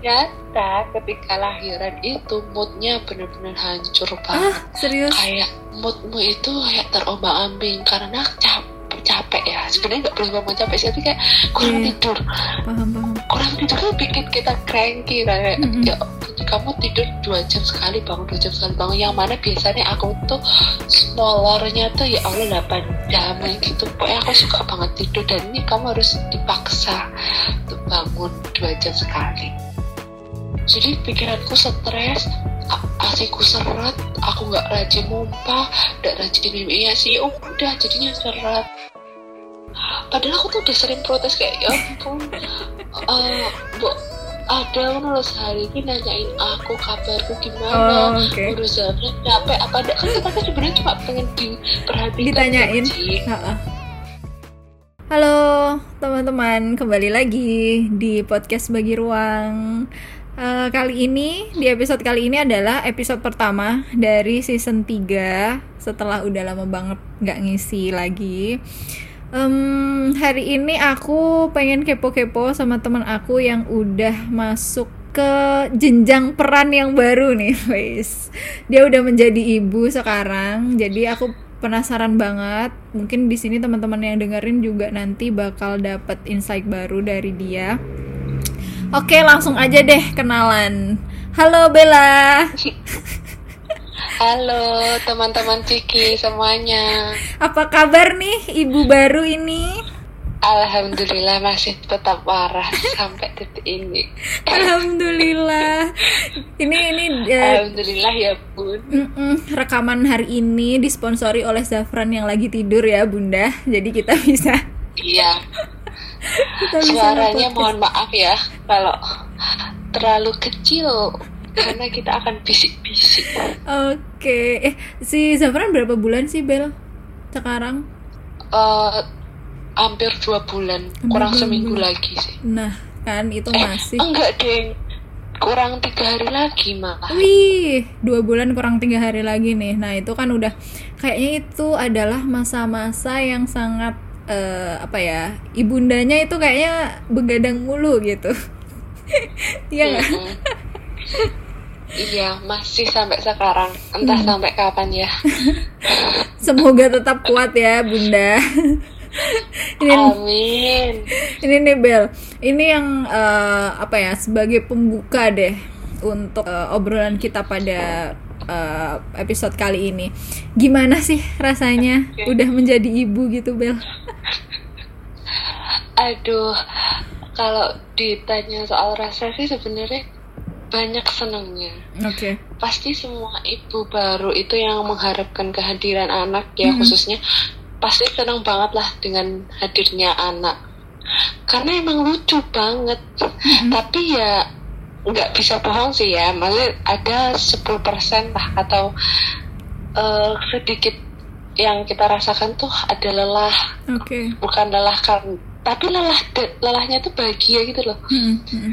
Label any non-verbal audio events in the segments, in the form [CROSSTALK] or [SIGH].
ternyata ketika lahiran itu moodnya benar-benar hancur banget. ah serius? Kayak moodmu itu kayak terombang ambing karena capek capek ya. Sebenarnya nggak perlu ngomong capek sih tapi kayak kurang Iya. tidur. Paham paham. Kurang tidur kan bikin kita cranky kayak Mm-mm. ya kamu tidur dua jam sekali bangun dua jam sekali bangun. Yang mana biasanya aku tuh molornya tuh ya Allah 8 jam gitu. Pokoknya aku suka banget tidur dan ini kamu harus dipaksa untuk bangun dua jam sekali jadi pikiranku stres asiku seret aku nggak rajin mumpah nggak rajin minum iya sih oh udah jadinya seret padahal aku tuh udah sering protes kayak ya ampun eh, bu ada nulis hari ini nanyain aku kabarku gimana Oh, oke. urus Zafran capek apa enggak kan kita kan sebenarnya cuma pengen diperhatikan Ditanyain. Halo teman-teman, kembali lagi di podcast bagi ruang. Eh, kali ini di episode kali ini adalah episode pertama dari season 3 setelah udah lama banget nggak ngisi lagi. Em, hari ini aku pengen kepo-kepo sama teman aku yang udah masuk ke jenjang peran yang baru nih, [LAUGHS] guys. Dia udah menjadi ibu sekarang, jadi aku penasaran banget. Mungkin di sini teman-teman yang dengerin juga nanti bakal dapet insight baru dari dia. Oke, langsung aja deh kenalan. Halo Bella, [LAUGHS] halo teman-teman Ciki semuanya apa kabar nih ibu baru ini? Alhamdulillah masih tetap waras [LAUGHS] sampai detik ini Alhamdulillah. Ini ini eh, Alhamdulillah ya bun rekaman hari ini disponsori oleh Zafran yang lagi tidur ya Bunda. Jadi kita [LAUGHS] bisa iya kita bisa suaranya nge-podcast. mohon maaf ya kalau terlalu kecil karena kita akan bisik-bisik Oke, eh si Zafran berapa bulan sih Bel sekarang? Eh, hampir dua bulan kurang dua seminggu bulan. lagi sih Nah kan itu eh, masih. enggak deng kurang tiga hari lagi malah Wih, dua bulan kurang tiga hari lagi nih. Nah itu kan udah kayaknya itu adalah masa-masa yang sangat eh, apa ya ibundanya itu kayaknya begadang mulu gitu. [LAUGHS] Iya nggak? Mm-mm. iya masih sampai sekarang entah Hmm. sampai kapan ya [LAUGHS] Semoga tetap kuat ya Bunda. [LAUGHS] ini amin ini nih Bel, ini yang eh, apa ya sebagai pembuka deh untuk eh, obrolan kita pada eh, episode kali ini. Gimana sih rasanya Oke. udah menjadi ibu gitu Bel? aduh kalau ditanya soal rasa sih sebenarnya banyak senengnya Oke. pasti semua ibu baru itu yang mengharapkan kehadiran anak ya Mhm. khususnya pasti senang banget lah dengan hadirnya anak karena emang lucu banget Mhm. tapi ya nggak bisa bohong sih ya maksudnya ada 10% lah atau eh, sedikit yang kita rasakan tuh ada lelah Oke. bukan lelah kan tapi lelah lelahnya tuh bahagia gitu loh Mm, mm.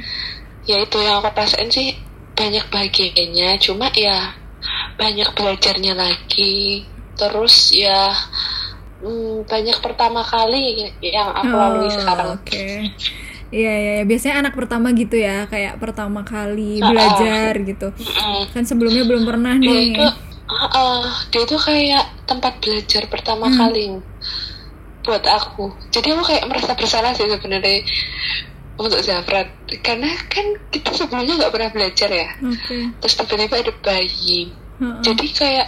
ya itu yang aku rasain sih banyak bahagianya cuma ya banyak belajarnya lagi terus ya hmm, banyak pertama kali yang aku lalui Oh, sekarang Oke. Iya, iya, iya. biasanya anak pertama gitu ya, kayak pertama kali belajar gitu. Mm-mm. Kan sebelumnya belum pernah dia nih. itu ah, dia itu kayak tempat belajar pertama Hmm. kali buat aku jadi aku kayak merasa bersalah sih sebenarnya untuk Zafran karena kan kita sebelumnya nggak pernah belajar ya Oke. terus tiba-tiba ada bayi Heeh. jadi kayak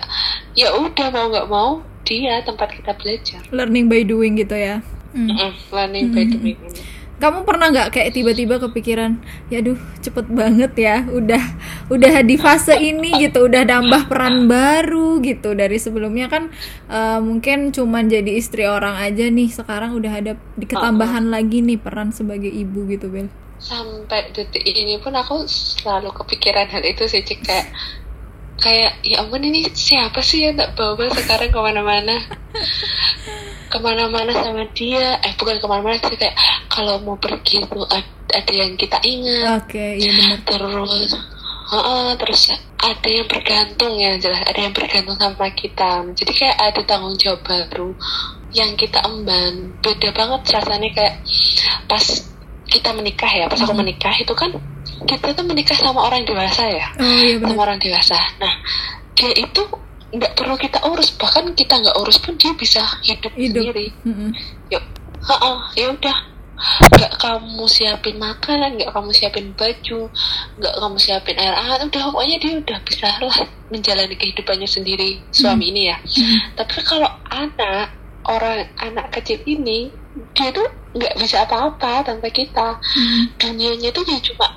ya udah mau nggak mau dia tempat kita belajar Learning by doing gitu ya. Mm. Mm, learning by Hmm. doing Kamu pernah nggak kayak tiba-tiba kepikiran, ya aduh cepet banget ya, udah udah di fase ini gitu, udah nambah peran baru gitu dari sebelumnya kan eh, mungkin cuman jadi istri orang aja nih, sekarang udah ada ketambahan lagi nih peran sebagai ibu gitu Bel. sampai detik ini pun aku selalu kepikiran hal itu sih Cik. kayak kayak ya ampun ini siapa sih yang tak bawa sekarang ke mana-mana [LAUGHS] ke mana-mana sama dia. Eh bukan ke mana-mana sih kayak kalau mau pergi tuh ad- ada yang kita ingat. Oke, iya benar. terus Heeh, terus ada yang bergantung ya jelas. Ada yang bergantung sama kita. Jadi kayak ada tanggung jawab baru yang kita emban. Beda banget rasanya kayak pas kita menikah ya pas aku Hmm. menikah itu kan kita tuh menikah sama orang dewasa ya. Oh iya sama orang dewasa. Nah dia itu nggak perlu kita urus. Bahkan kita nggak urus pun dia bisa hidup, hidup. sendiri. Mm-mm. yuk. Heeh, ya udah. Nggak kamu siapin makanan nggak kamu siapin baju nggak kamu siapin air hangat. Udah pokoknya dia udah bisa lah menjalani kehidupannya sendiri suami ini ya. Mm. tapi kalau anak orang anak kecil ini dia tuh nggak bisa apa-apa tanpa kita. Mm. dunianya tuh ya cuma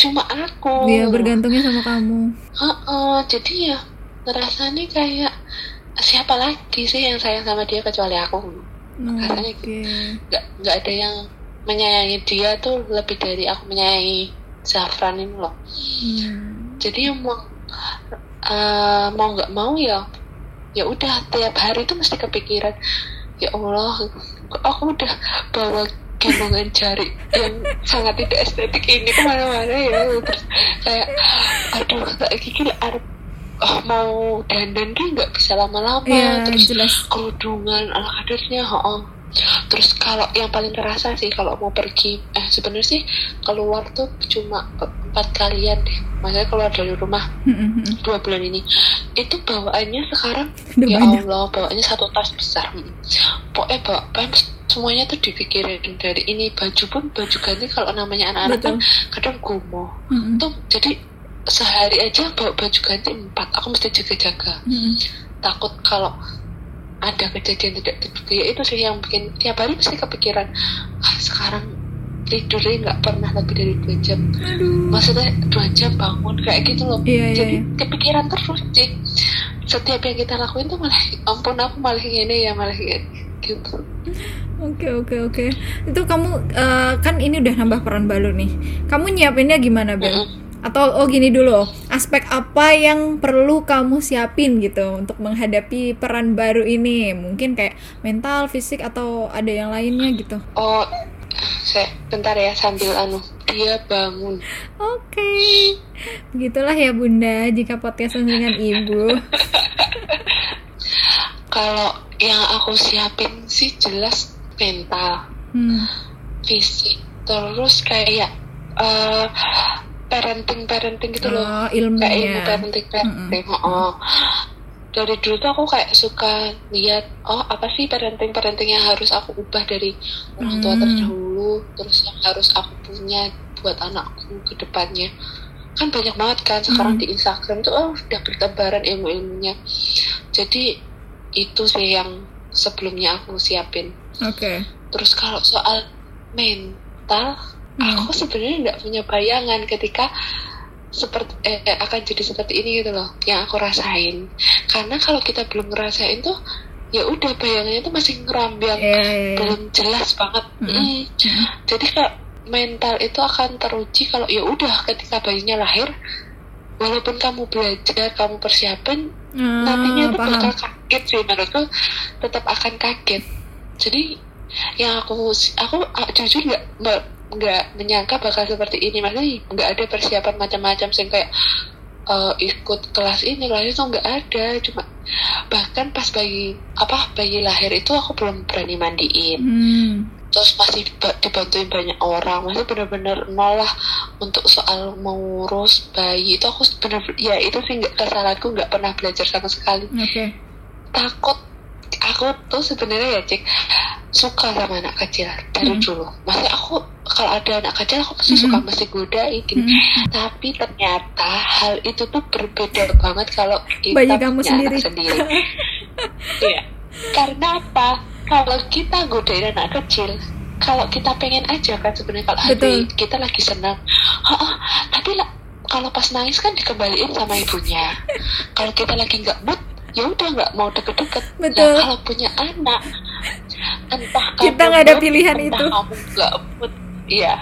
cuma aku. Dia bergantungnya sama kamu. Heeh, jadi ya ngerasanya kayak siapa lagi sih yang sayang sama dia kecuali aku? Oh, Rasanya oke. nggak nggak ada yang menyayangi dia tuh lebih dari aku menyayangi Zafran ini loh. Hmm. jadi mau eh, mau nggak mau ya ya udah tiap hari tuh mesti kepikiran ya Allah aku udah bawa gendongan jari yang sangat tidak estetik ini ke mana-mana ya. Terus kayak aduh kayak gini arep oh, mau dandan dia nggak bisa lama-lama Iya, terus jelas. kerudungan ala kadarnya oh. terus kalau yang paling terasa sih kalau mau pergi eh sebenarnya sih keluar tuh cuma empat kalian deh maksudnya keluar dari rumah mm-mm. dua bulan ini itu bawaannya sekarang Udah ya banyak. Allah bawaannya satu tas besar pokoknya bawa semuanya tuh dipikirin dari ini baju pun baju ganti kalau namanya anak-anak kan kadang gumoh Mm-mm. tuh jadi sehari aja bawa baju ganti empat aku mesti jaga-jaga Mm-mm. takut kalau ada kejadian tidak terduga ya itu sih yang bikin tiap hari mesti kepikiran ah, sekarang tidurnya nggak pernah lebih dari dua jam Aduh. maksudnya dua jam bangun kayak gitu loh Iya, iya, jadi iya. kepikiran terus Cik. setiap yang kita lakuin tuh malah ampun aku malah gini ya malah gini gitu Oke oke oke. Itu kamu eh, kan ini udah nambah peran baru nih. Kamu nyiapinnya gimana Bel? Mm-mm. Atau oh gini dulu, aspek apa yang perlu kamu siapin gitu untuk menghadapi peran baru ini? Mungkin kayak mental, fisik atau ada yang lainnya gitu. oh saya bentar ya sambil anu dia bangun Oke, begitulah ya Bunda jika podcast dengan ibu. [LAUGHS] kalau yang aku siapin sih jelas mental Hmm. fisik terus kayak eh parenting parenting gitu loh Oh, kayak ilmu ilmunya. parenting parenting oh dari dulu tuh aku kayak suka lihat oh apa sih parenting parenting yang harus aku ubah dari orang tua Hmm. terdahulu terus yang harus aku punya buat anakku ke depannya kan banyak banget kan sekarang Hmm. di Instagram tuh oh udah bertebaran ilmu-ilmunya jadi itu sih yang sebelumnya aku siapin Oke. Terus kalau soal mental, Hmm. Aku sebenarnya nggak punya bayangan ketika seperti eh, eh, akan jadi seperti ini gitu loh, yang aku rasain. Karena kalau kita belum ngerasain tuh, ya udah bayangannya tuh masih ngerambang, Iya, iya, iya. belum jelas banget. Mm. Jadi kayak mental itu akan teruji kalau ya udah ketika bayinya lahir, walaupun kamu belajar, kamu persiapan, Ah, nantinya tuh bakal kaget sih menurutku tetap akan kaget jadi yang aku aku ah, jujur nggak nggak- menyangka bakal seperti ini. Maksudnya nggak ada persiapan macam-macam sih kayak eh, ikut kelas ini kelas itu nggak ada. Cuma bahkan pas bayi apa bayi lahir itu aku belum berani mandiin. Hmm. terus masih ba- dibantuin banyak orang. Masih benar-benar nol lah untuk soal mengurus bayi. Itu aku benar ya itu sih nggak kesalahanku nggak pernah belajar sama sekali. Oke. takut aku tuh sebenarnya ya cek suka sama anak kecil dari Hmm. dulu. Maksudnya aku kalau ada anak kecil aku pasti suka mesti godain gitu Hmm. tapi ternyata hal itu tuh berbeda banget kalau kita kamu punya sendiri. anak sendiri [LAUGHS] Iya. Karena apa? Kalau kita godain anak kecil, kalau kita pengen aja kan sebenarnya kalau hati kita lagi senang, "Oh, oh, tapi lah kalau pas nangis kan dikembaliin sama ibunya. kalau kita lagi nggak mood, ya udah nggak mau deket-deket. Betul. Nah, kalau punya anak, entah Kita kamu nggak ada pilihan entah itu. Kamu nggak mood, ya,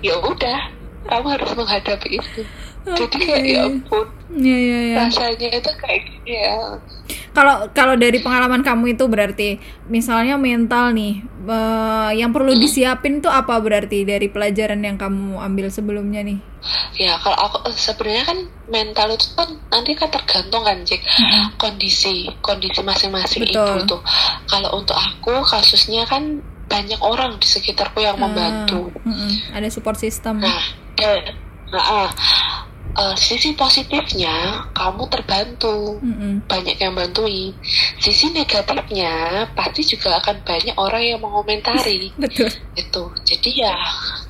ya udah, kamu harus menghadapi itu. Jadi kayak ya ampun, Iya, iya, iya. rasanya itu kayak gini ya. Kalau kalau dari pengalaman kamu itu berarti misalnya mental nih eh, yang perlu Hmm. disiapin tuh apa berarti dari pelajaran yang kamu ambil sebelumnya nih? Ya kalau aku eh, sebenarnya kan mental itu kan nanti kan tergantung kan Jack kondisi kondisi masing-masing ibu tuh. Kalau untuk aku kasusnya kan banyak orang di sekitarku yang membantu Ah, mm-mm. ada support system Nah, dan, nah, ah, eh, sisi positifnya kamu terbantu, Mm-mm. banyak yang bantuin. Sisi negatifnya pasti juga akan banyak orang yang mengomentari [LAUGHS] betul itu. Jadi ya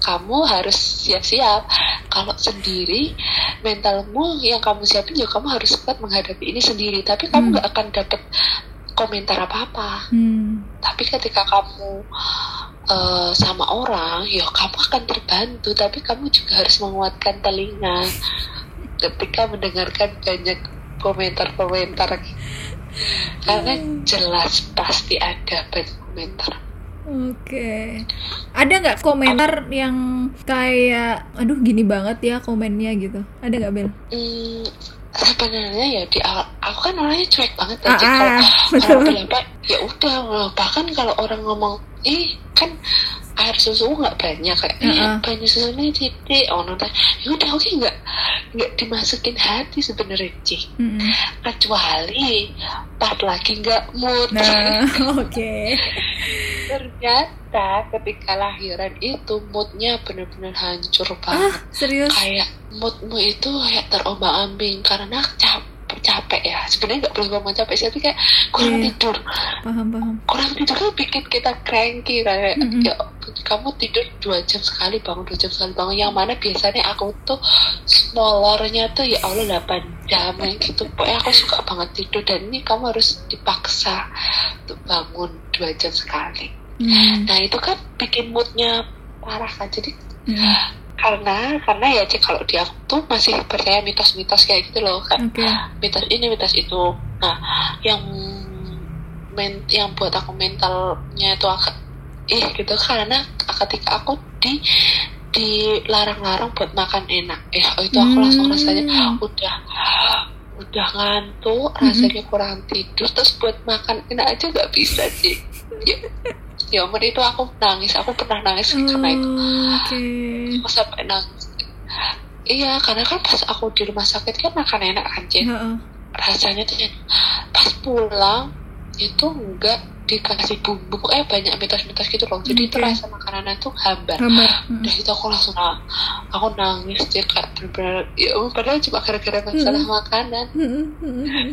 kamu harus siap-siap. Kalau sendiri mentalmu yang kamu siapin ya kamu harus kuat menghadapi ini sendiri. Tapi kamu Hmm. nggak akan dapat komentar apa-apa Hmm. tapi ketika kamu eh, sama orang ya kamu akan terbantu tapi kamu juga harus menguatkan telinga ketika mendengarkan banyak komentar-komentar karena jelas pasti ada banyak komentar Oke, ada nggak komentar yang kayak, aduh gini banget ya komennya gitu? Ada nggak Bel? Hmm, sebenarnya ya di awal aku kan orangnya cuek banget Ah, aja ah, kalau betul. orang pendapat ya udah bahkan kalau orang ngomong ih kan air susu nggak banyak kayak Ah, ah. banyak susunya titik oh nonton ya udah oke nggak nggak dimasukin hati sebenarnya Cik. Mm-mm. kecuali pas lagi nggak mood Nah, [LAUGHS] oke. ternyata ketika lahiran itu moodnya benar-benar hancur Ah, banget serius? kayak moodmu itu kayak terombang ambing karena capek capek ya sebenarnya nggak perlu ngomong capek sih tapi kayak kurang Iya. tidur Paham paham. kurang tidur kan bikin kita cranky kayak Mm-mm. ya kamu tidur dua jam sekali bangun dua jam sekali bangun yang mana biasanya aku tuh smolornya tuh ya Allah 8 jam kayak gitu pokoknya aku suka banget tidur dan ini kamu harus dipaksa untuk bangun dua jam sekali Hmm. nah itu kan bikin moodnya parah kan jadi Mm. Karena karena ya cik kalau di aku tuh masih percaya mitos-mitos kayak gitu loh kan. Oke. mitos ini mitos itu. Nah yang men yang buat aku mentalnya itu agak ih gitu. Karena ketika aku di dilarang-larang buat makan enak. Eh itu aku langsung Hmm. rasanya udah udah ngantuk rasanya kurang tidur terus buat makan enak aja nggak bisa sih [LAUGHS] ya, ya ampun, itu aku nangis aku pernah nangis karena itu Oke. aku sampai nangis iya karena kan pas aku di rumah sakit kan makan enak kan Cik Heeh. rasanya tuh ya, pas pulang itu enggak dikasih bumbu eh banyak mitos-mitos gitu loh jadi itu Oke. rasa makanannya tuh hambar Gambar. Mm. udah itu aku langsung na- aku nangis dia kayak bener-bener ya padahal cuma gara-gara masalah makanan Mm, mm, mm.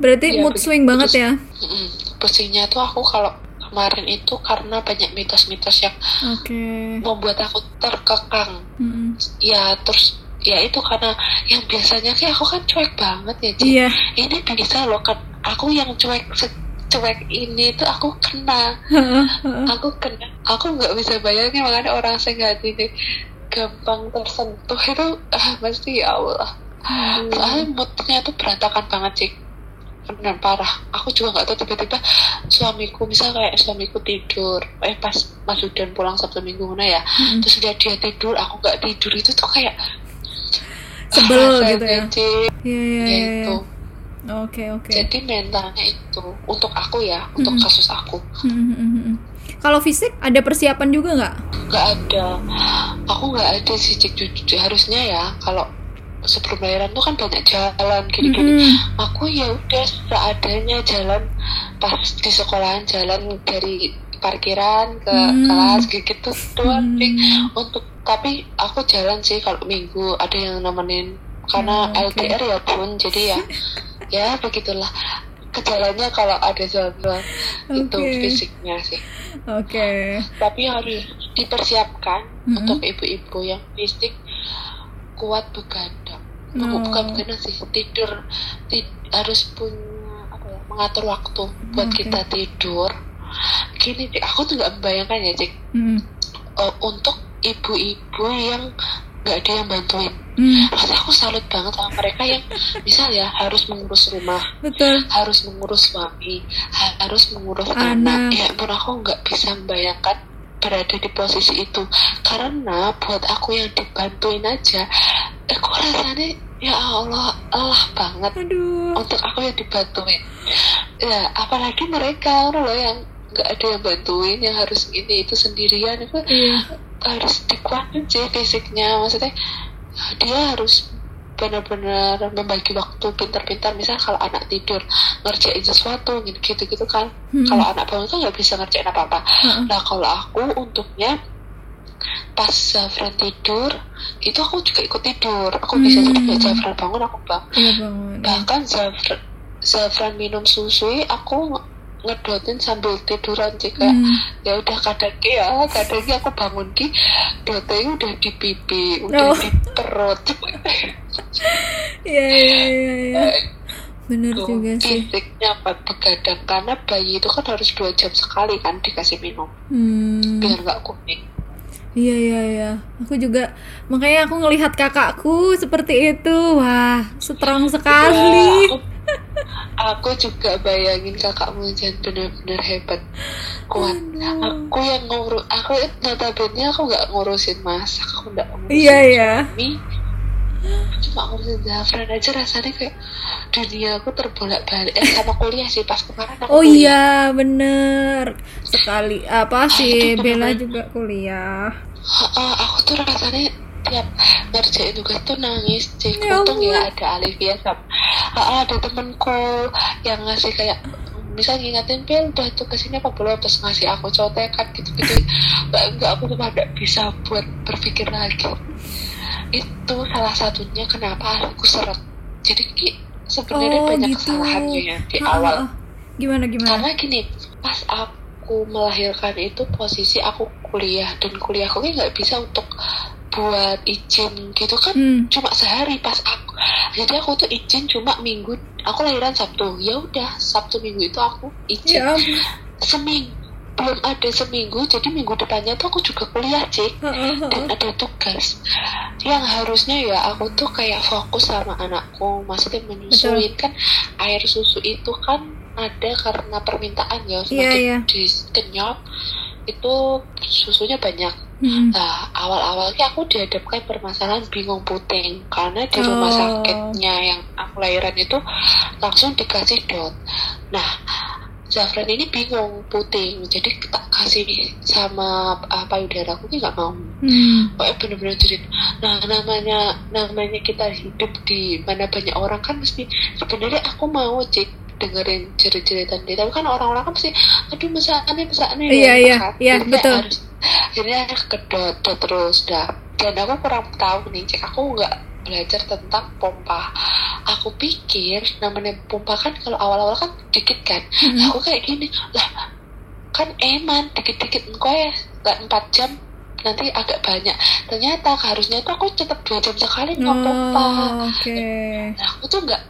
Berarti Iya, mood swing banget ya? Mm-mm. pusingnya tuh aku kalau kemarin itu karena banyak mitos-mitos yang Oke. membuat aku terkekang Mm. ya terus ya itu karena yang biasanya kayak aku kan cuek banget ya Ci. Iya. ini bisa loh kan aku yang cuek cuek ini tuh aku kena [LAUGHS] aku kena aku nggak bisa bayangin makanya orang sehat ini gampang tersentuh itu ah pasti ya Allah soalnya moodnya tuh berantakan banget sih benar parah aku juga nggak tahu tiba-tiba suamiku misal kayak suamiku tidur eh pas Mas Udan pulang Sabtu Minggu mana ya Mm. terus dia dia tidur aku nggak tidur itu tuh kayak Sebel rasanya, gitu ya? Iya, iya, ya iya. itu Oke, oke. jadi mentalnya itu untuk aku ya untuk Mm-mm. kasus aku. Kalau fisik ada persiapan juga nggak? nggak ada aku nggak ada sih cek jujur harusnya ya kalau sebelum lahiran tuh kan banyak jalan gini-gini Mm-mm. aku ya udah seadanya jalan pas di sekolahan jalan dari parkiran ke Hmm. kelas gitu doang Hmm. Cik. untuk tapi aku jalan sih kalau minggu ada yang nemenin karena Hmm, oke. LDR ya bun jadi ya [LAUGHS] ya begitulah kejalannya kalau ada jalan-jalan itu Oke. fisiknya sih Oke. tapi harus dipersiapkan Mm-mm. untuk ibu-ibu yang fisik kuat begadang Oh. bukan begadang sih tidur ti- harus punya apa ya mengatur waktu buat Oke. kita tidur gini aku tuh nggak membayangkan ya cik Mm. eh, untuk ibu-ibu yang nggak ada yang bantuin Mm. Rasanya aku salut banget sama mereka yang misal ya harus mengurus rumah Betul. harus mengurus suami, ha- harus mengurus Anak. anak. Ya ampun aku nggak bisa membayangkan berada di posisi itu. Karena buat aku yang dibantuin aja, eh kok rasanya ya Allah, Allah banget Aduh. untuk aku yang dibantuin. Ya apalagi mereka orang loh yang nggak ada yang bantuin, yang harus ini itu sendirian itu Iya. harus dikuatin sih fisiknya. Maksudnya dia harus benar-benar membagi waktu pintar-pintar misal kalau anak tidur ngerjain sesuatu gitu gitu kan Hmm. kalau anak bangun kan nggak bisa ngerjain apa-apa Heeh. nah kalau aku untungnya pas Zafran tidur itu aku juga ikut tidur aku bisa Hmm. jadi Zafran bangun aku bangun bangun. bahkan Zafran Zafran minum susu aku ngedotin sambil tiduran sih kayak Hmm. ya udah kadang ya kadang aku bangun ki dotnya udah di pipi udah Oh. di perut [LAUGHS] Iya iya iya iya. Bener Tuh, juga sih. fisiknya buat begadang karena bayi itu kan harus dua jam sekali kan dikasih minum Hmm. biar nggak kuning Iya iya iya. Aku juga makanya aku ngelihat kakakku seperti itu. Wah, strong sekali. Ya, aku, aku juga bayangin kakakmu jangan benar-benar hebat kuat aku yang ngurus aku notabene aku nggak ngurusin masak aku nggak ngurusin Iya iya. suami cuma ngurusin Zafran aja rasanya kayak dunia aku terbolak-balik eh sama kuliah sih pas kemarin aku Oh kuliah. iya, bener sekali. Apa sih itu Bella juga kuliah? Heeh, aku tuh rasanya tiap ngerjain tugas tuh nangis cik Ya untung ya ada Alivia sama Heeh, ada temenku yang ngasih kayak misal ngingetin Bel udah tugas ini apa belum? Terus ngasih aku contekan gitu-gitu. Enggak enggak aku cuma nggak bisa buat berpikir lagi. Itu salah satunya kenapa aku seret. Jadi ki sebenarnya Oh, banyak gitu. kesalahannya ya di Ah, ah, awal. ah. Gimana gimana? karena gini pas aku melahirkan itu posisi aku kuliah dan kuliahku kan nggak bisa untuk buat izin gitu kan Hmm. cuma sehari pas aku jadi aku tuh izin cuma minggu aku lahiran sabtu. Ya udah sabtu minggu itu aku izin. Ya seminggu belum ada seminggu jadi minggu depannya tuh aku juga kuliah cik. Ah, ah, ah, dan ada tugas. Yang harusnya ya aku tuh kayak fokus sama anakku maksudnya menyusuin kan air susu itu kan ada karena permintaan ya Iya, semakin iya. dikenyot itu susunya banyak Hmm. nah awal-awalnya aku dihadapkan permasalahan bingung puting karena di rumah Oh. sakitnya yang aku lahiran itu langsung dikasih dot nah Zafran ini bingung puting jadi tak kasih sama uh, payudara aku ini nggak mau Hmm. pokoknya bener-bener jadi nah namanya namanya kita hidup di mana banyak orang kan mesti sebenarnya aku mau cek dengerin cerit-ceritan dia. Tapi kan orang-orang kan mesti aduh masa aneh Iya, iya, iya, betul. harus, akhirnya kedot dot terus dah. Dan aku kurang tahu nih cek aku nggak belajar tentang pompa. Aku pikir namanya pompa kan kalau awal-awal kan dikit kan. Hmm. aku kayak gini lah kan eman dikit-dikit engkau ya nggak empat jam nanti agak banyak ternyata harusnya tuh aku tetap dua jam sekali ngepompa Oh, oke. nah aku tuh nggak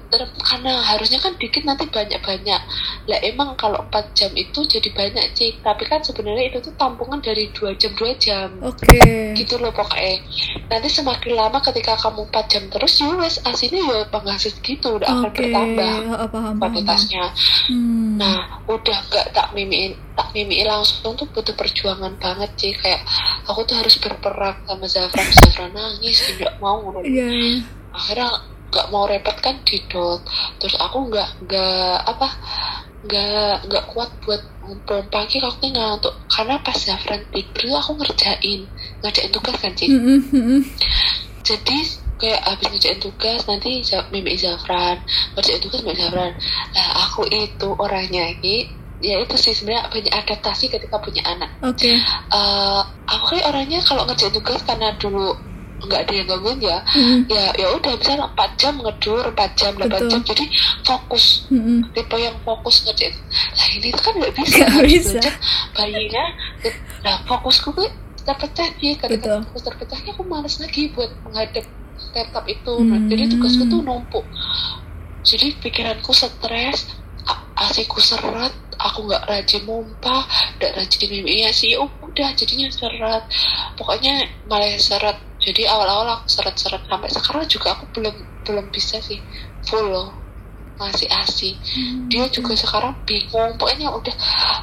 karena harusnya kan dikit nanti banyak-banyak lah emang kalau 4 jam itu jadi banyak cik tapi kan sebenarnya itu tuh tampungan dari dua jam dua jam Oke. gitu loh pokoknya nanti semakin lama ketika kamu 4 jam terus ya wes aslinya ya penghasil gitu udah akan Oke. bertambah Oh, paham, kuantitasnya Hmm. Nah, udah nggak tak mimiin, tak mimiin langsung tuh butuh perjuangan banget sih. Kayak aku tuh harus berperang sama Zafran, Zafran nangis, tidak mau. Iya, iya. Akhirnya nggak mau repot kan di dot. Terus aku nggak nggak apa nggak nggak kuat buat pompa ki aku tuh ngantuk karena pas Zafran tidur aku ngerjain ngerjain tugas kan sih hmm, jadi kayak habis ngerjain tugas nanti mimik Zafran ngerjain tugas mimik Zafran nah aku itu orangnya ini ya itu sih sebenarnya banyak adaptasi ketika punya anak Oke. Eh, aku kayak orangnya kalau ngerjain tugas karena dulu nggak ada yang gangguin ya Hmm, ya ya udah misalnya 4 jam ngedur 4 jam 8 Betul. jam jadi fokus hmm, hmm. tipe yang fokus ngerjain nah ini kan nggak bisa Nggak harus bisa. belajar bayinya nah fokusku tuh terpecah sih Betul. ketika fokus terpecahnya aku males lagi buat menghadap laptop itu nah, Hmm. jadi tugasku tuh numpuk jadi pikiranku stres asiku seret aku nggak rajin mompa nggak rajin mimiknya sih oh, udah jadinya seret. Pokoknya malah seret. Jadi awal-awal aku seret-seret sampai sekarang juga aku belum belum bisa sih. Full loh. Ngasih asi dia juga sekarang bingung. Pokoknya udah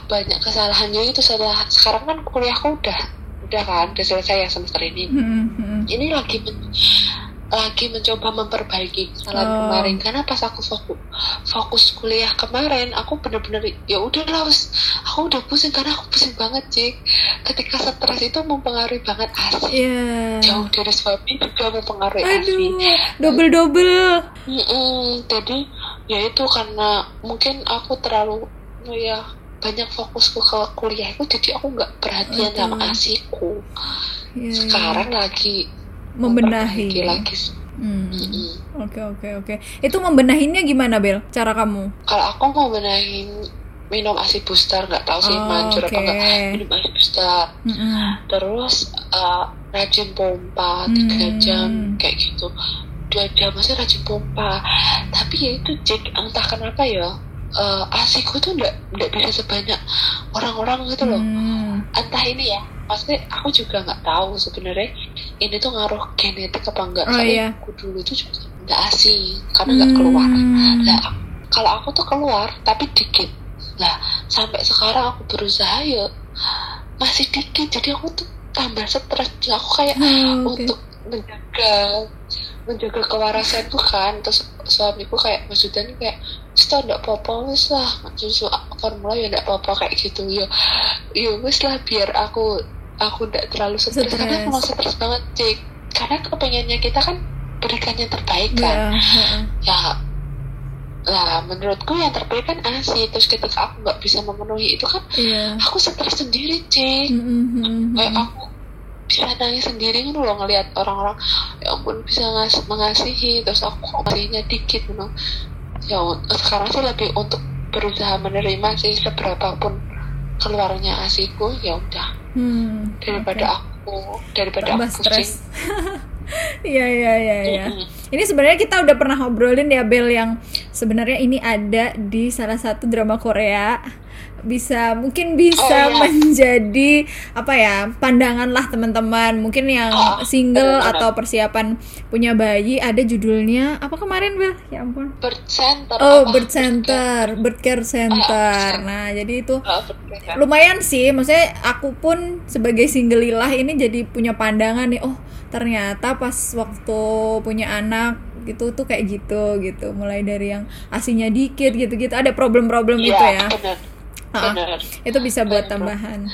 banyak kesalahannya itu setelah sekarang kan kuliahku udah udah kan udah selesai ya semester ini. Hmm, hmm, hmm. ini lagi lagi mencoba memperbaiki kesalahan Oh. kemarin karena pas aku fokus fokus kuliah kemarin aku bener-bener ya udahlah wes aku udah pusing karena aku pusing banget cik ketika stres itu mempengaruhi banget asi Iya. jauh dari suami juga mempengaruhi asi Aduh, double double. Mm-mm, jadi ya itu karena mungkin aku terlalu ya banyak fokusku ke kuliahku jadi aku nggak perhatian sama asiku iya. sekarang lagi membenahi. lagi Hmm. Oke oke oke. Itu membenahinnya gimana Bel? Cara kamu? kalau aku mau benahin minum asi booster nggak tahu sih Oh, manjur apa oke. nggak minum asi booster Mm-mm. terus uh, rajin pompa tiga Hmm. jam kayak gitu dua jam masih rajin pompa tapi ya itu cek entah kenapa ya uh, asiku tuh nggak nggak bisa sebanyak orang-orang gitu loh Hmm. entah ini ya maksudnya aku juga nggak tahu sebenarnya ini tuh ngaruh genetik apa enggak? Oh, soalnya iya. aku dulu tuh juga nggak asi karena nggak keluar. Hmm. lah kalau aku tuh keluar tapi dikit. Lah sampai sekarang aku berusaha ya masih dikit. Jadi aku tuh tambah stres. Aku kayak Oh, oke. untuk menjaga menjaga kewarasan tuh kan terus suamiku kayak maksudnya nih kayak Sto ndak apa-apa wis lah. Susu formula ya ndak apa-apa kayak gitu. Ya ya wis lah biar aku aku ndak terlalu stres Stres. karena memang stres banget cik karena kepengennya kita kan berikan yang terbaik kan Ya, heeh. ya lah menurutku yang terbaik kan asi terus ketika aku nggak bisa memenuhi itu kan Iya. aku stres sendiri cik mm-mm. kayak aku bisa nangis sendiri gitu loh ngelihat orang-orang ya ampun bisa ngas mengasihi terus aku kok ngasihnya dikit gitu ya un- sekarang sih lebih untuk berusaha menerima sih seberapapun keluarnya asiku ya udah Hmm, daripada aku daripada tambah aku stres. [LAUGHS] Iya iya iya iya. Ini sebenarnya kita udah pernah ngobrolin ya Bel yang sebenarnya ini ada di salah satu drama Korea. Bisa mungkin bisa Oh, iya. menjadi apa ya pandangan lah teman-teman mungkin yang Oh, single benar-benar. atau persiapan punya bayi ada judulnya apa kemarin Bel ya ampun bird center oh apa? bird center bird care center center. nah jadi itu center. lumayan sih maksudnya aku pun sebagai single lilah ini jadi punya pandangan nih oh ternyata pas waktu punya anak gitu tuh kayak gitu gitu mulai dari yang asinya dikit gitu gitu ada problem-problem Iya, gitu ya benar Ah, benar. Itu bisa buat tambahan.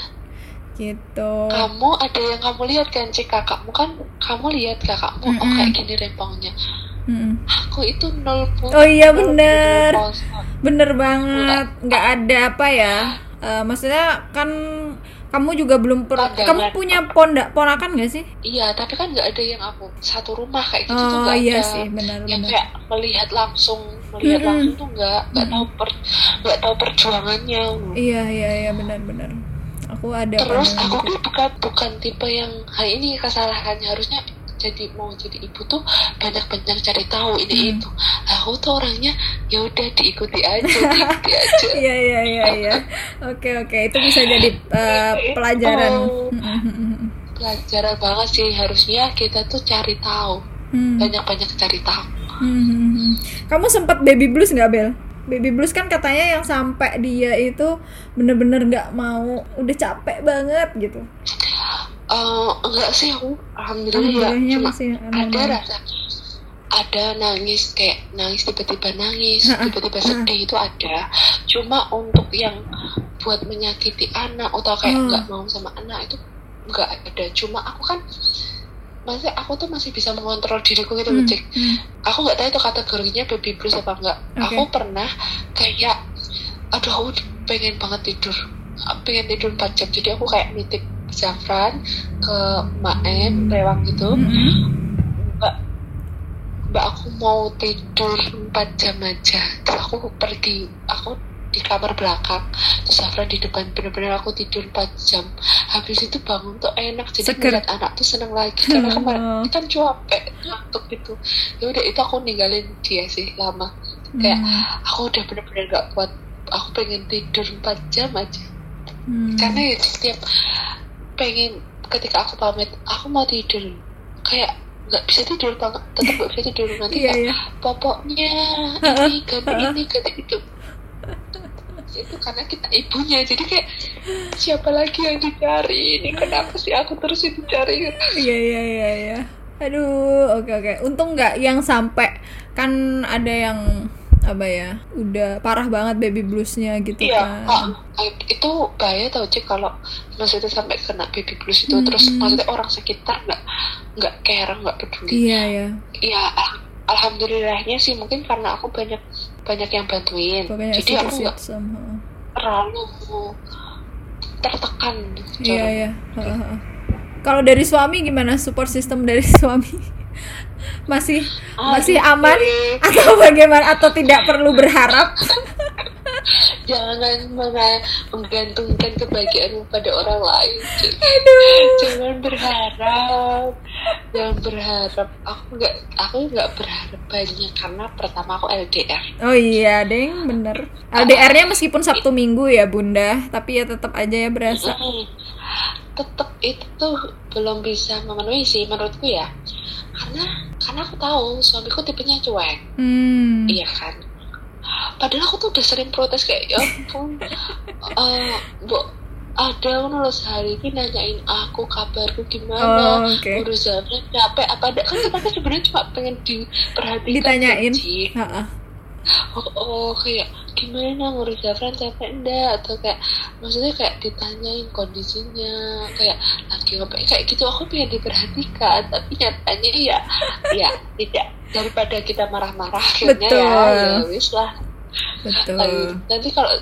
Gitu. Kamu ada yang kamu lihat kan cik kakakmu kan kamu lihat kakakmu oh Mm-mm. kayak gini rempongnya. Mm-mm. aku itu nol pun Oh iya, bener. bener banget. Nggak. Ada apa ya. Eh, maksudnya kan kamu juga belum per- Pandangan. kamu punya pondak ponakan gak sih? Iya tapi kan nggak ada yang aku satu rumah kayak gitu tuh oh nggak iya ada. sih benar yang benar. kayak melihat langsung melihat Mm-mm. langsung tuh nggak nggak tahu per nggak tahu perjuangannya Iya iya iya benar-benar. Aku ada. terus aku gitu. tuh bukan bukan tipe yang hal ini kesalahannya harusnya jadi mau jadi ibu tuh banyak banyak cari tahu ini Hmm. itu aku tuh orangnya ya udah diikuti aja [LAUGHS] diikuti aja Iya iya iya iya. Oke oke itu bisa jadi eh, [LAUGHS] pelajaran. Oh. pelajaran banget sih harusnya kita tuh cari tahu Hmm. banyak banyak cari tahu Hmm. Kamu sempat baby blues nggak Bel? Baby blues kan katanya yang sampai dia itu bener-bener nggak mau, udah capek banget gitu. Eh, enggak sih aku alhamdulillah cuma masih ada rasa ada nangis kayak nangis tiba-tiba nangis tiba-tiba sedih itu ada cuma untuk yang buat menyakiti anak atau kayak Hmm. nggak mau sama anak itu nggak ada cuma aku kan masih aku tuh masih bisa mengontrol diriku gitu loh Hmm, hmm. aku nggak tahu itu kategorinya baby blues apa enggak Oke. aku pernah kayak aduh aku pengen banget tidur. Pengen tidur 4 jam. Jadi aku kayak nitip Zafran ke Maem lewang gitu. Hmm. mbak mbak aku mau tidur 4 jam aja. Terus aku pergi. Aku di kamar belakang. Terus Zafran di depan bener-bener aku tidur 4 jam. Habis itu bangun tuh enak jadi Seger. ngeliat anak tuh seneng lagi. Karena Oh. kemarin kan capek ngantuk gitu. Ya udah itu aku ninggalin dia sih lama. Kayak Hmm. aku udah bener-bener gak kuat. Aku pengen tidur 4 jam aja. Hmm. karena ya setiap pengen ketika aku pamit aku mau tidur. Kayak nggak bisa tidur banget tetap nggak bisa tidur. Nanti Iya kayak iya. popoknya ini ganti ini ganti itu itu karena kita ibunya jadi kayak siapa lagi yang dicari ini kenapa sih aku terus dicari Iya iya iya iya. Aduh, oke oke. Untung nggak yang sampai kan ada yang apa ya udah parah banget baby bluesnya gitu Iya, kan Kak. itu bahaya tau Cik kalau maksudnya sampai kena baby blues itu Hmm. terus maksudnya orang sekitar nggak nggak care nggak peduli. iya ya Iya, al- alhamdulillahnya sih mungkin karena aku banyak banyak yang bantuin, pokoknya jadi aku nggak terlalu tertekan. iya cara- ya heeh, heeh. kalau dari suami gimana support system dari [LAUGHS] suami? Masih masih Aduh, aman? Cik. atau bagaimana? Atau tidak perlu berharap [LAUGHS] [LAUGHS] Jangan menggantungkan kebahagiaanmu pada orang lain. Jangan berharap, jangan berharap. Aku nggak, aku nggak berharap banyak karena pertama aku LDR. oh iya deng bener LDR-nya meskipun Sabtu Minggu ya bunda tapi ya tetap aja ya berasa. Tetap itu tuh belum bisa memenuhi sih menurutku ya. Karena karena aku tahu suamiku tipenya cuek, hmm. iya kan. Padahal aku tuh udah sering protes kayak ya ampun, eh bu ada ngono loh sehari ini nanyain aku kabarku gimana, Oh, oke. urusannya capek apa ada kan kita sebenarnya cuma pengen diperhatikan Ditanyain. Cik. Ha-ha. oh, oh kayak gimana ngurus Zafran capek enggak atau kayak maksudnya kayak ditanyain kondisinya kayak lagi ngapain kayak gitu aku pengen diperhatikan tapi nyatanya ya ya tidak daripada kita marah-marah akhirnya ya Betul. ya wis lah betul. Nanti kalau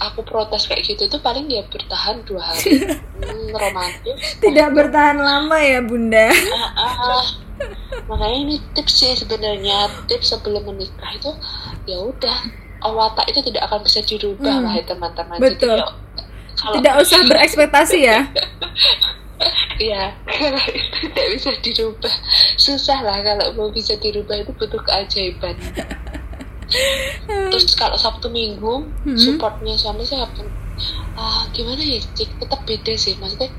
aku protes kayak gitu tuh paling dia bertahan dua hari. [LAUGHS] Hmm, romantis. Tidak bertahan lama ya bunda. Ah, ah. makanya ini tips sih sebenarnya. Tips sebelum menikah itu ya udah watak itu tidak akan bisa dirubah Hmm. wahai teman-teman. Betul. Jadi, ya, kalau tidak usah berekspektasi ya. [LAUGHS] Ya itu tidak bisa dirubah. Susah lah kalau mau bisa dirubah itu butuh keajaiban [LAUGHS] terus kalau sabtu minggu Hmm. supportnya suami saya apa ah, gimana ya Cik? tetap beda sih maksudnya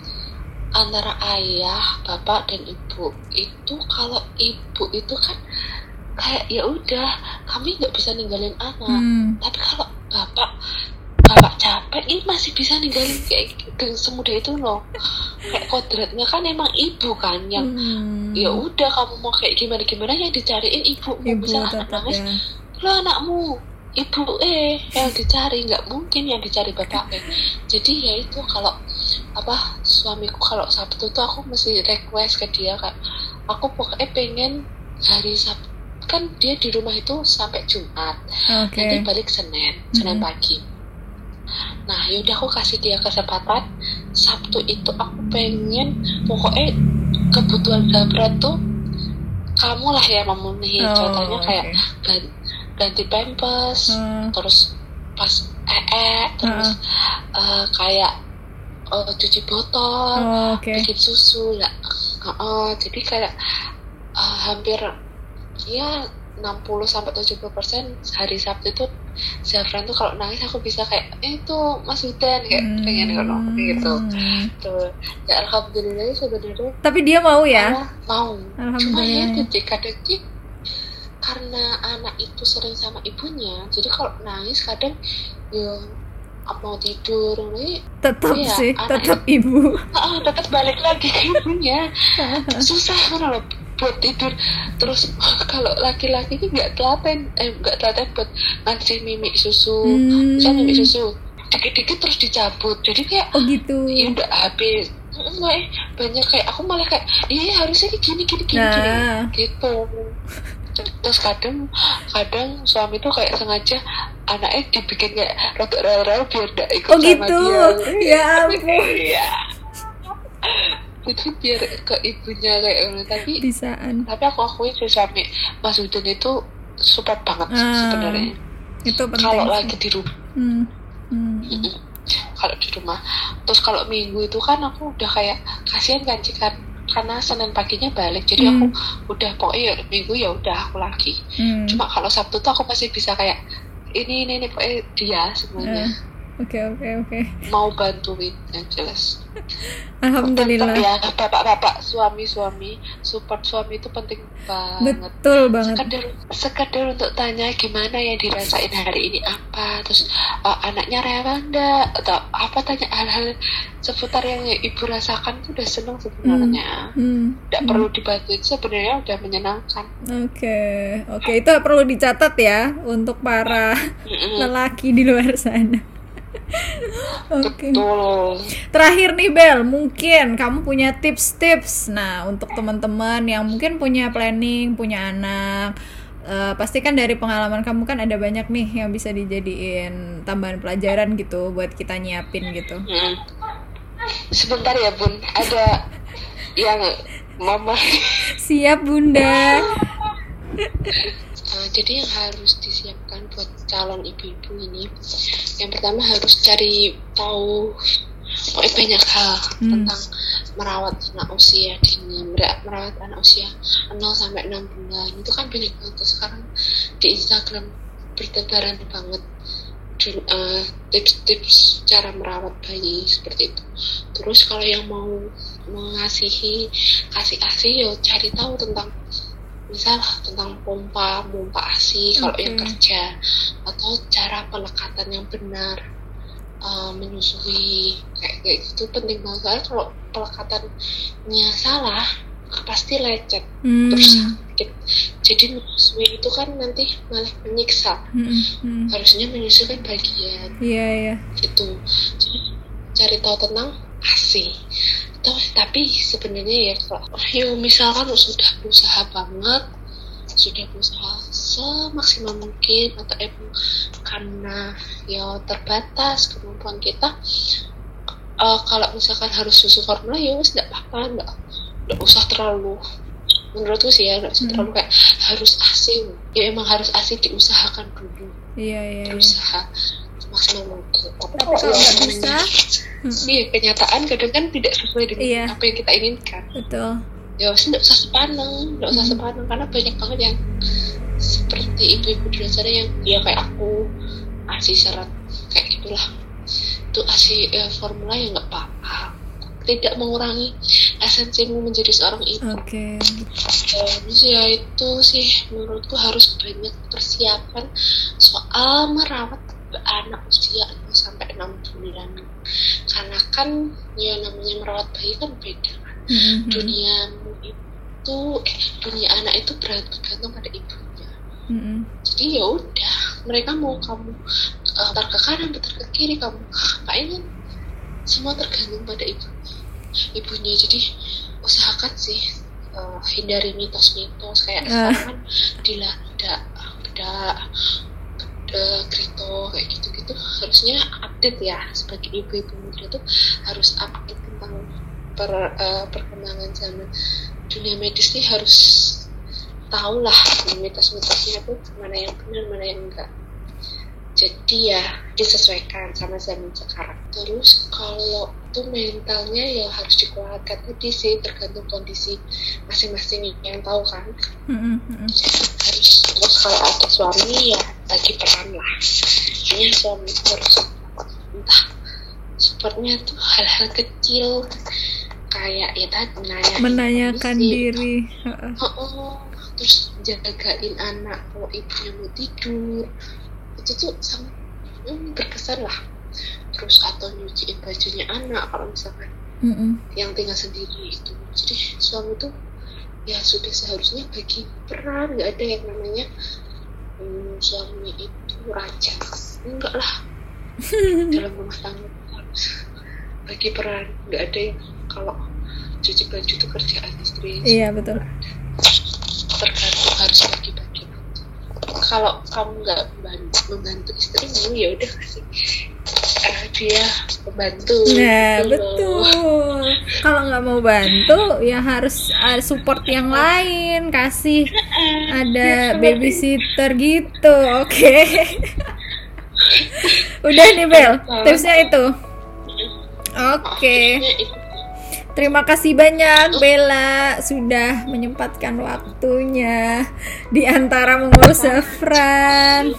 antara ayah bapak dan ibu itu kalau ibu itu kan kayak ya udah kami nggak bisa ninggalin anak Hmm. tapi kalau bapak bapak capek ini masih bisa ninggalin kayak semudah itu loh kayak kodratnya kan emang ibu kan yang Hmm. ya udah kamu mau kayak gimana gimana yang dicariin ibu ibu bisa anak nangis ya lo anakmu. Ibu eh yang dicari. Nggak mungkin yang dicari bapaknya. Jadi ya itu kalau apa suamiku kalau sabtu tuh aku mesti request ke dia kak. Aku pokoknya pengen hari sabtu kan dia di rumah itu sampai jumat. Oke. Nanti balik senin senin Mhm. pagi. Nah yaudah aku kasih dia kesempatan. Sabtu itu aku pengen pokoknya kebutuhan Zabra tuh kamu lah yang memenuhi. Oh, contohnya kayak oke. Gan- ganti pampers Hmm. terus pas ee terus eh, kayak eh, cuci botol Oh, oke. bikin susu lah. Heeh, jadi kayak eh, hampir ya 60 sampai 70 persen hari Sabtu itu Zafran tuh kalau nangis aku bisa kayak eh, itu Mas Hudan kayak pengen kalau gitu. Hmm. tuh ya alhamdulillah sebenarnya tapi dia mau ya? Allah mau. Cuma ya itu kadang karena anak itu sering sama ibunya jadi kalau nangis kadang ya mau tidur nih tetap Iya, sih tetap ibu. Ah dapat balik lagi ke ibunya. [LAUGHS] Susah kan loh buat tidur. Terus [LAUGHS] kalau laki-laki ini nggak telaten eh nggak telaten buat ngasih mimik susu. Hmm. misalnya mimik susu dikit-dikit terus dicabut. Jadi kayak oh gitu. ya udah habis. Enggak, banyak kayak aku malah kayak iya harusnya kayak gini gini gini, gini. Nah. gitu terus kadang kadang suami tuh kayak sengaja anaknya dibikin kayak rada rel-rel biar gak ikut Oh sama gitu? dia Ya ampun. Iya. jadi biar ke ibunya kayak tapi bisaan tapi aku akuin sih suami Mas Udin itu support banget Ah, sebenarnya itu penting kalau lagi di rumah Hmm. Hmm. Kalau di rumah terus kalau minggu itu kan aku udah kayak kasihan kan Cik, kan karena senin paginya balik jadi Hmm. aku udah pokoknya ya, minggu ya udah aku lagi Hmm. cuma kalau sabtu tuh aku masih bisa kayak ini ini ini pokoknya dia semuanya Eh, oke oke oke. Mau bantuin yang jelas. Alhamdulillah. Ya bapak-bapak suami-suami support suami itu penting banget. Betul banget. Sekedar sekedar untuk tanya gimana yang dirasain hari ini apa terus uh, anaknya rewel enggak atau apa tanya hal-hal seputar yang ibu rasakan itu udah seneng sebenarnya. Hmm, tidak perlu dibantuin sebenarnya udah menyenangkan. Oke oke. Itu perlu dicatat ya untuk para lelaki di luar sana [LAUGHS] oke betul Terakhir nih Bel, mungkin kamu punya tips-tips. Nah, untuk teman-teman yang mungkin punya planning, punya anak, eh, pasti kan dari pengalaman kamu kan ada banyak nih yang bisa dijadiin tambahan pelajaran gitu buat kita nyiapin gitu. Mm. sebentar ya bun ada yang mama Siap Bunda. Uh, jadi yang harus disiapkan buat calon ibu-ibu ini, yang pertama harus cari tahu pokoknya banyak hal Hmm. tentang merawat anak usia dini, mer- merawat anak usia 0 sampai 6 bulan. Itu kan banyak banget sekarang di Instagram bertebaran banget uh, tips-tips cara merawat bayi seperti itu. Terus kalau yang mau mengasihi kasih asi, yo cari tahu tentang misal tentang pompa pompa asi kalau yang kerja atau cara pelekatan yang benar uh, menyusui kayak, kayak gitu penting banget. Soalnya kalau pelekatannya salah pasti lecet. Hmm. terus sakit. Jadi menyusui itu kan nanti malah menyiksa. Hmm, hmm. harusnya menyusui kan bagian. Iya, iya. gitu. Jadi, cari tahu tentang asi Toh, tapi sebenarnya ya kalau yo misalkan sudah berusaha banget sudah berusaha semaksimal mungkin atau emang karena ya terbatas kemampuan kita eh, kalau misalkan harus susu formula ya wis tidak apa-apa nggak nggak usah terlalu menurutku sih ya nggak usah Hmm. terlalu kayak harus asi ya emang harus asi diusahakan dulu Iya, iya. iya. berusaha maksimal tapi kalau nggak bisa, hmm, Iya, kenyataan kadang kan tidak sesuai dengan Iya. apa yang kita inginkan. betul. Ya, nggak usah sepaneng, nggak usah Hmm. sepaneng karena banyak banget yang seperti ibu-ibu di luar sana yang ya kayak aku asih syarat kayak gitulah. Itu asih eh, formula yang nggak apa-apa, tidak mengurangi esensimu menjadi seorang ibu. Oke. Terus ya itu sih menurutku harus banyak persiapan soal merawat anak usia 0 sampai 6 bulan. Karena kan ya namanya merawat bayi kan beda kan. Hmm, hmm. Duniamu itu eh dunia anak itu bergantung pada ibunya. Hmm, hmm. Jadi ya udah, mereka mau kamu uh, ke kanan, ntar ke kiri, kamu ngapain kan semua tergantung pada ibunya. Ibunya jadi usahakan sih uh, hindari mitos-mitos kayak Ah. sekarang kan dilarang bedak, krito kayak gitu-gitu harusnya update ya. Sebagai ibu-ibu muda tuh harus update tentang per, uh, perkembangan zaman dunia medis nih harus tahu lah mitos-mitosnya tuh mana yang benar mana yang enggak. Jadi ya disesuaikan sama zaman sekarang. Terus kalau tuh mentalnya ya harus dikuatkan tadi sih tergantung kondisi masing-masing yang tahu kan. Hmm, hmm. harus terus kalau ada suami ya bagi peran lah. Intinya suami harus entah supportnya tuh hal-hal kecil kayak ya tadi menanyakan Menanyakan diri. Oh, oh, terus jagain anak kalau ibunya mau tidur. Itu tuh sangat hmm, berkesan lah. Terus atau nyuciin bajunya anak kalau misalkan Hmm, hmm. yang tinggal sendiri itu. Jadi suami tuh ya sudah seharusnya bagi peran nggak ada yang namanya hmm, suami itu raja. Enggak lah. [LAUGHS] Dalam rumah tangga harus bagi peran. Nggak ada yang kalau cuci baju itu kerjaan istri. Iya, betul. tergantung harus bagi-bagi. Kalau kamu nggak membantu, membantu istrimu ya udah kasih eh, dia membantu Nah, gitu betul. Kalau nggak mau bantu, ya harus ada support yang lain, kasih ada babysitter gitu. Oke. [LAUGHS] Udah nih Bel, tipsnya itu. Oke. Maksudnya itu Terima kasih banyak Bella sudah menyempatkan waktunya di antara mengurus Zafran.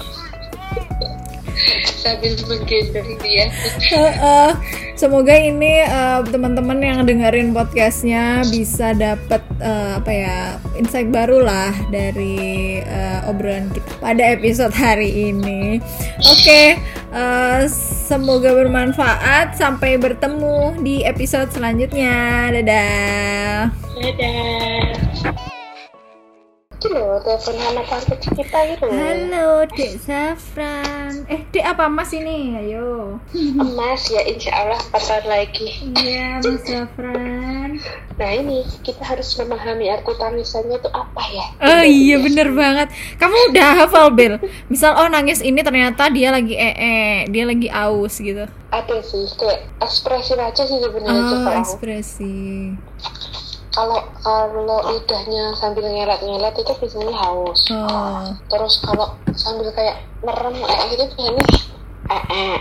Sambil menggendong dia. Heeh. semoga ini eh, teman-teman yang dengerin podcastnya bisa dapat eh, apa ya insight baru lah dari eh, obrolan kita pada episode hari ini. Oke eh, semoga bermanfaat. Sampai bertemu di episode selanjutnya. Dadah. Dadah itu loh telepon anak kecil kita itu halo dek Safran. Eh dek apa mas ini? Ayo. [LAUGHS] Emas ya insya Allah tahun lagi. Iya mas Safran. Nah ini kita harus memahami arti tangisannya itu apa ya? Oh iya bener banget. Kamu udah hafal Bel? Misal oh nangis ini ternyata dia lagi ee Dia lagi aus gitu. Ada sih? Kayak ekspresi aja sih sebenarnya Oh ekspresi kalau kalau lidahnya sambil nyelet-nyelet itu biasanya haus. Oh terus kalau sambil kayak merem kayak gitu biasanya eh eh.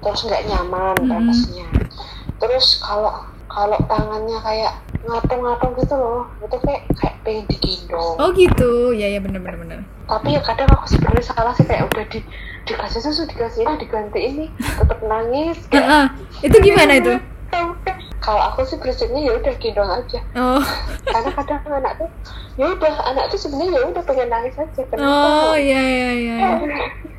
Terus nggak nyaman napasnya terus kalau kalau tangannya kayak ngatung-ngatung gitu loh itu kayak kayak pengen digendong Oh gitu. Ya ya bener bener bener. Tapi ya kadang aku sebenarnya salah sih kayak udah di dikasih susu dikasih ini diganti ini tetap nangis kayak Heeh. Itu gimana itu? Kalau aku sih prinsipnya ya udah gendong aja. Oh. Karena kadang anak tuh ya udah anak tuh sebenarnya ya udah pengen nangis aja kenapa? Oh iya iya iya [LAUGHS]